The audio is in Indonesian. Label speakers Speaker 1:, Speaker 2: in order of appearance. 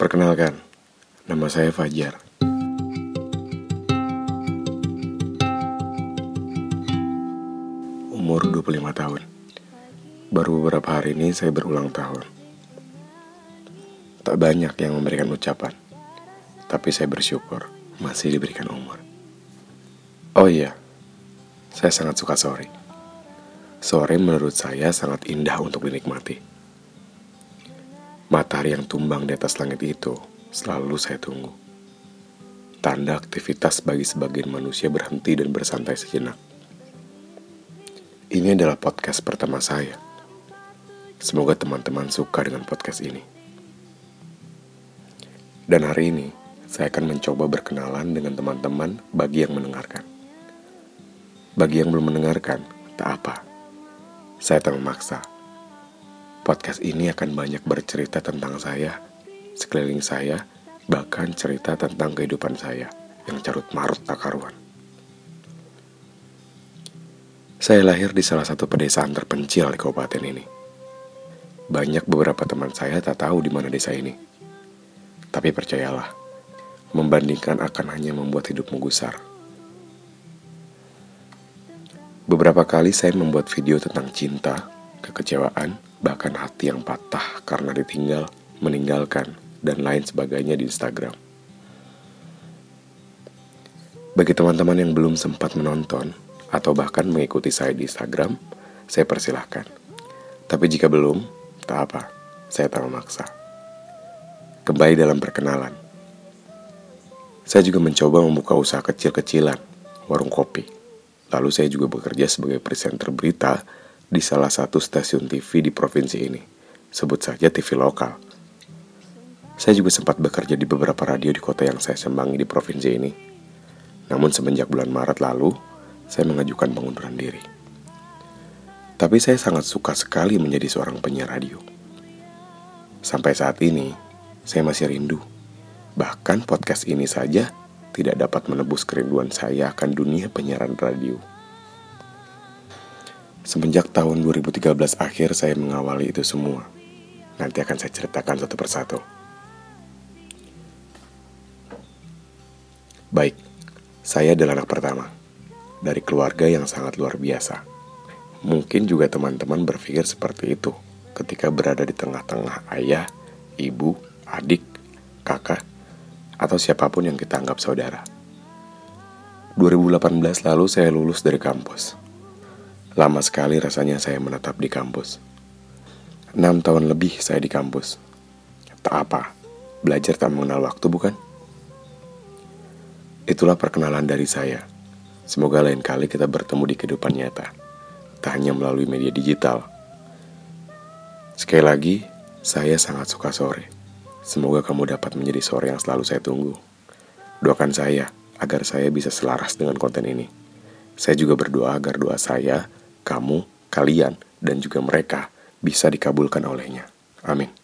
Speaker 1: Perkenalkan, nama saya Fajar. Umur 25 tahun. Baru beberapa hari ini saya berulang tahun. Tak banyak yang memberikan ucapan, tapi saya bersyukur masih diberikan umur. Oh iya, saya sangat suka sore. Sore menurut saya sangat indah untuk dinikmati. Matahari yang tumbang di atas langit itu selalu saya tunggu. Tanda aktivitas bagi sebagian manusia berhenti dan bersantai sejenak. Ini adalah podcast pertama saya. Semoga teman-teman suka dengan podcast ini. Dan hari ini, saya akan mencoba berkenalan dengan teman-teman bagi yang mendengarkan. Bagi yang belum mendengarkan, tak apa. Saya tak memaksa. Podcast ini akan banyak bercerita tentang saya, sekeliling saya, bahkan cerita tentang kehidupan saya yang carut marut tak karuan. Saya lahir di salah satu pedesaan terpencil di kabupaten ini. Banyak beberapa teman saya tak tahu di mana desa ini. Tapi percayalah, membandingkan akan hanya membuat hidupmu gusar. Beberapa kali saya membuat video tentang cinta, kekecewaan, bahkan hati yang patah karena ditinggal, meninggalkan, dan lain sebagainya di Instagram. Bagi teman-teman yang belum sempat menonton, atau bahkan mengikuti saya di Instagram, saya persilahkan. Tapi jika belum, tak apa, saya tak memaksa. Kembali dalam perkenalan. Saya juga mencoba membuka usaha kecil-kecilan, warung kopi. Lalu saya juga bekerja sebagai presenter berita di salah satu stasiun TV di provinsi ini. Sebut saja TV lokal. Saya juga sempat bekerja di beberapa radio di kota yang saya sembangi di provinsi ini. Namun semenjak bulan Maret lalu, saya mengajukan pengunduran diri. Tapi saya sangat suka sekali menjadi seorang penyiar radio. Sampai saat ini, saya masih rindu. Bahkan podcast ini saja tidak dapat menebus kerinduan saya akan dunia penyiaran radio. Semenjak tahun 2013 akhir saya mengawali itu semua. Nanti akan saya ceritakan satu persatu. Baik, saya adalah anak pertama dari keluarga yang sangat luar biasa. Mungkin juga teman-teman berpikir seperti itu ketika berada di tengah-tengah ayah, ibu, adik, kakak, atau siapa pun yang kita anggap saudara. 2018 lalu saya lulus dari kampus. Lama sekali rasanya saya menetap di kampus. 6 tahun lebih saya di kampus. Tak apa, belajar tak mengenal waktu bukan? Itulah perkenalan dari saya. Semoga lain kali kita bertemu di kehidupan nyata, tak hanya melalui media digital. Sekali lagi, saya sangat suka sore. Semoga kamu dapat menjadi sore yang selalu saya tunggu. Doakan saya agar saya bisa selaras dengan konten ini. Saya juga berdoa agar doa saya, kamu, kalian, dan juga mereka bisa dikabulkan olehnya. Amin.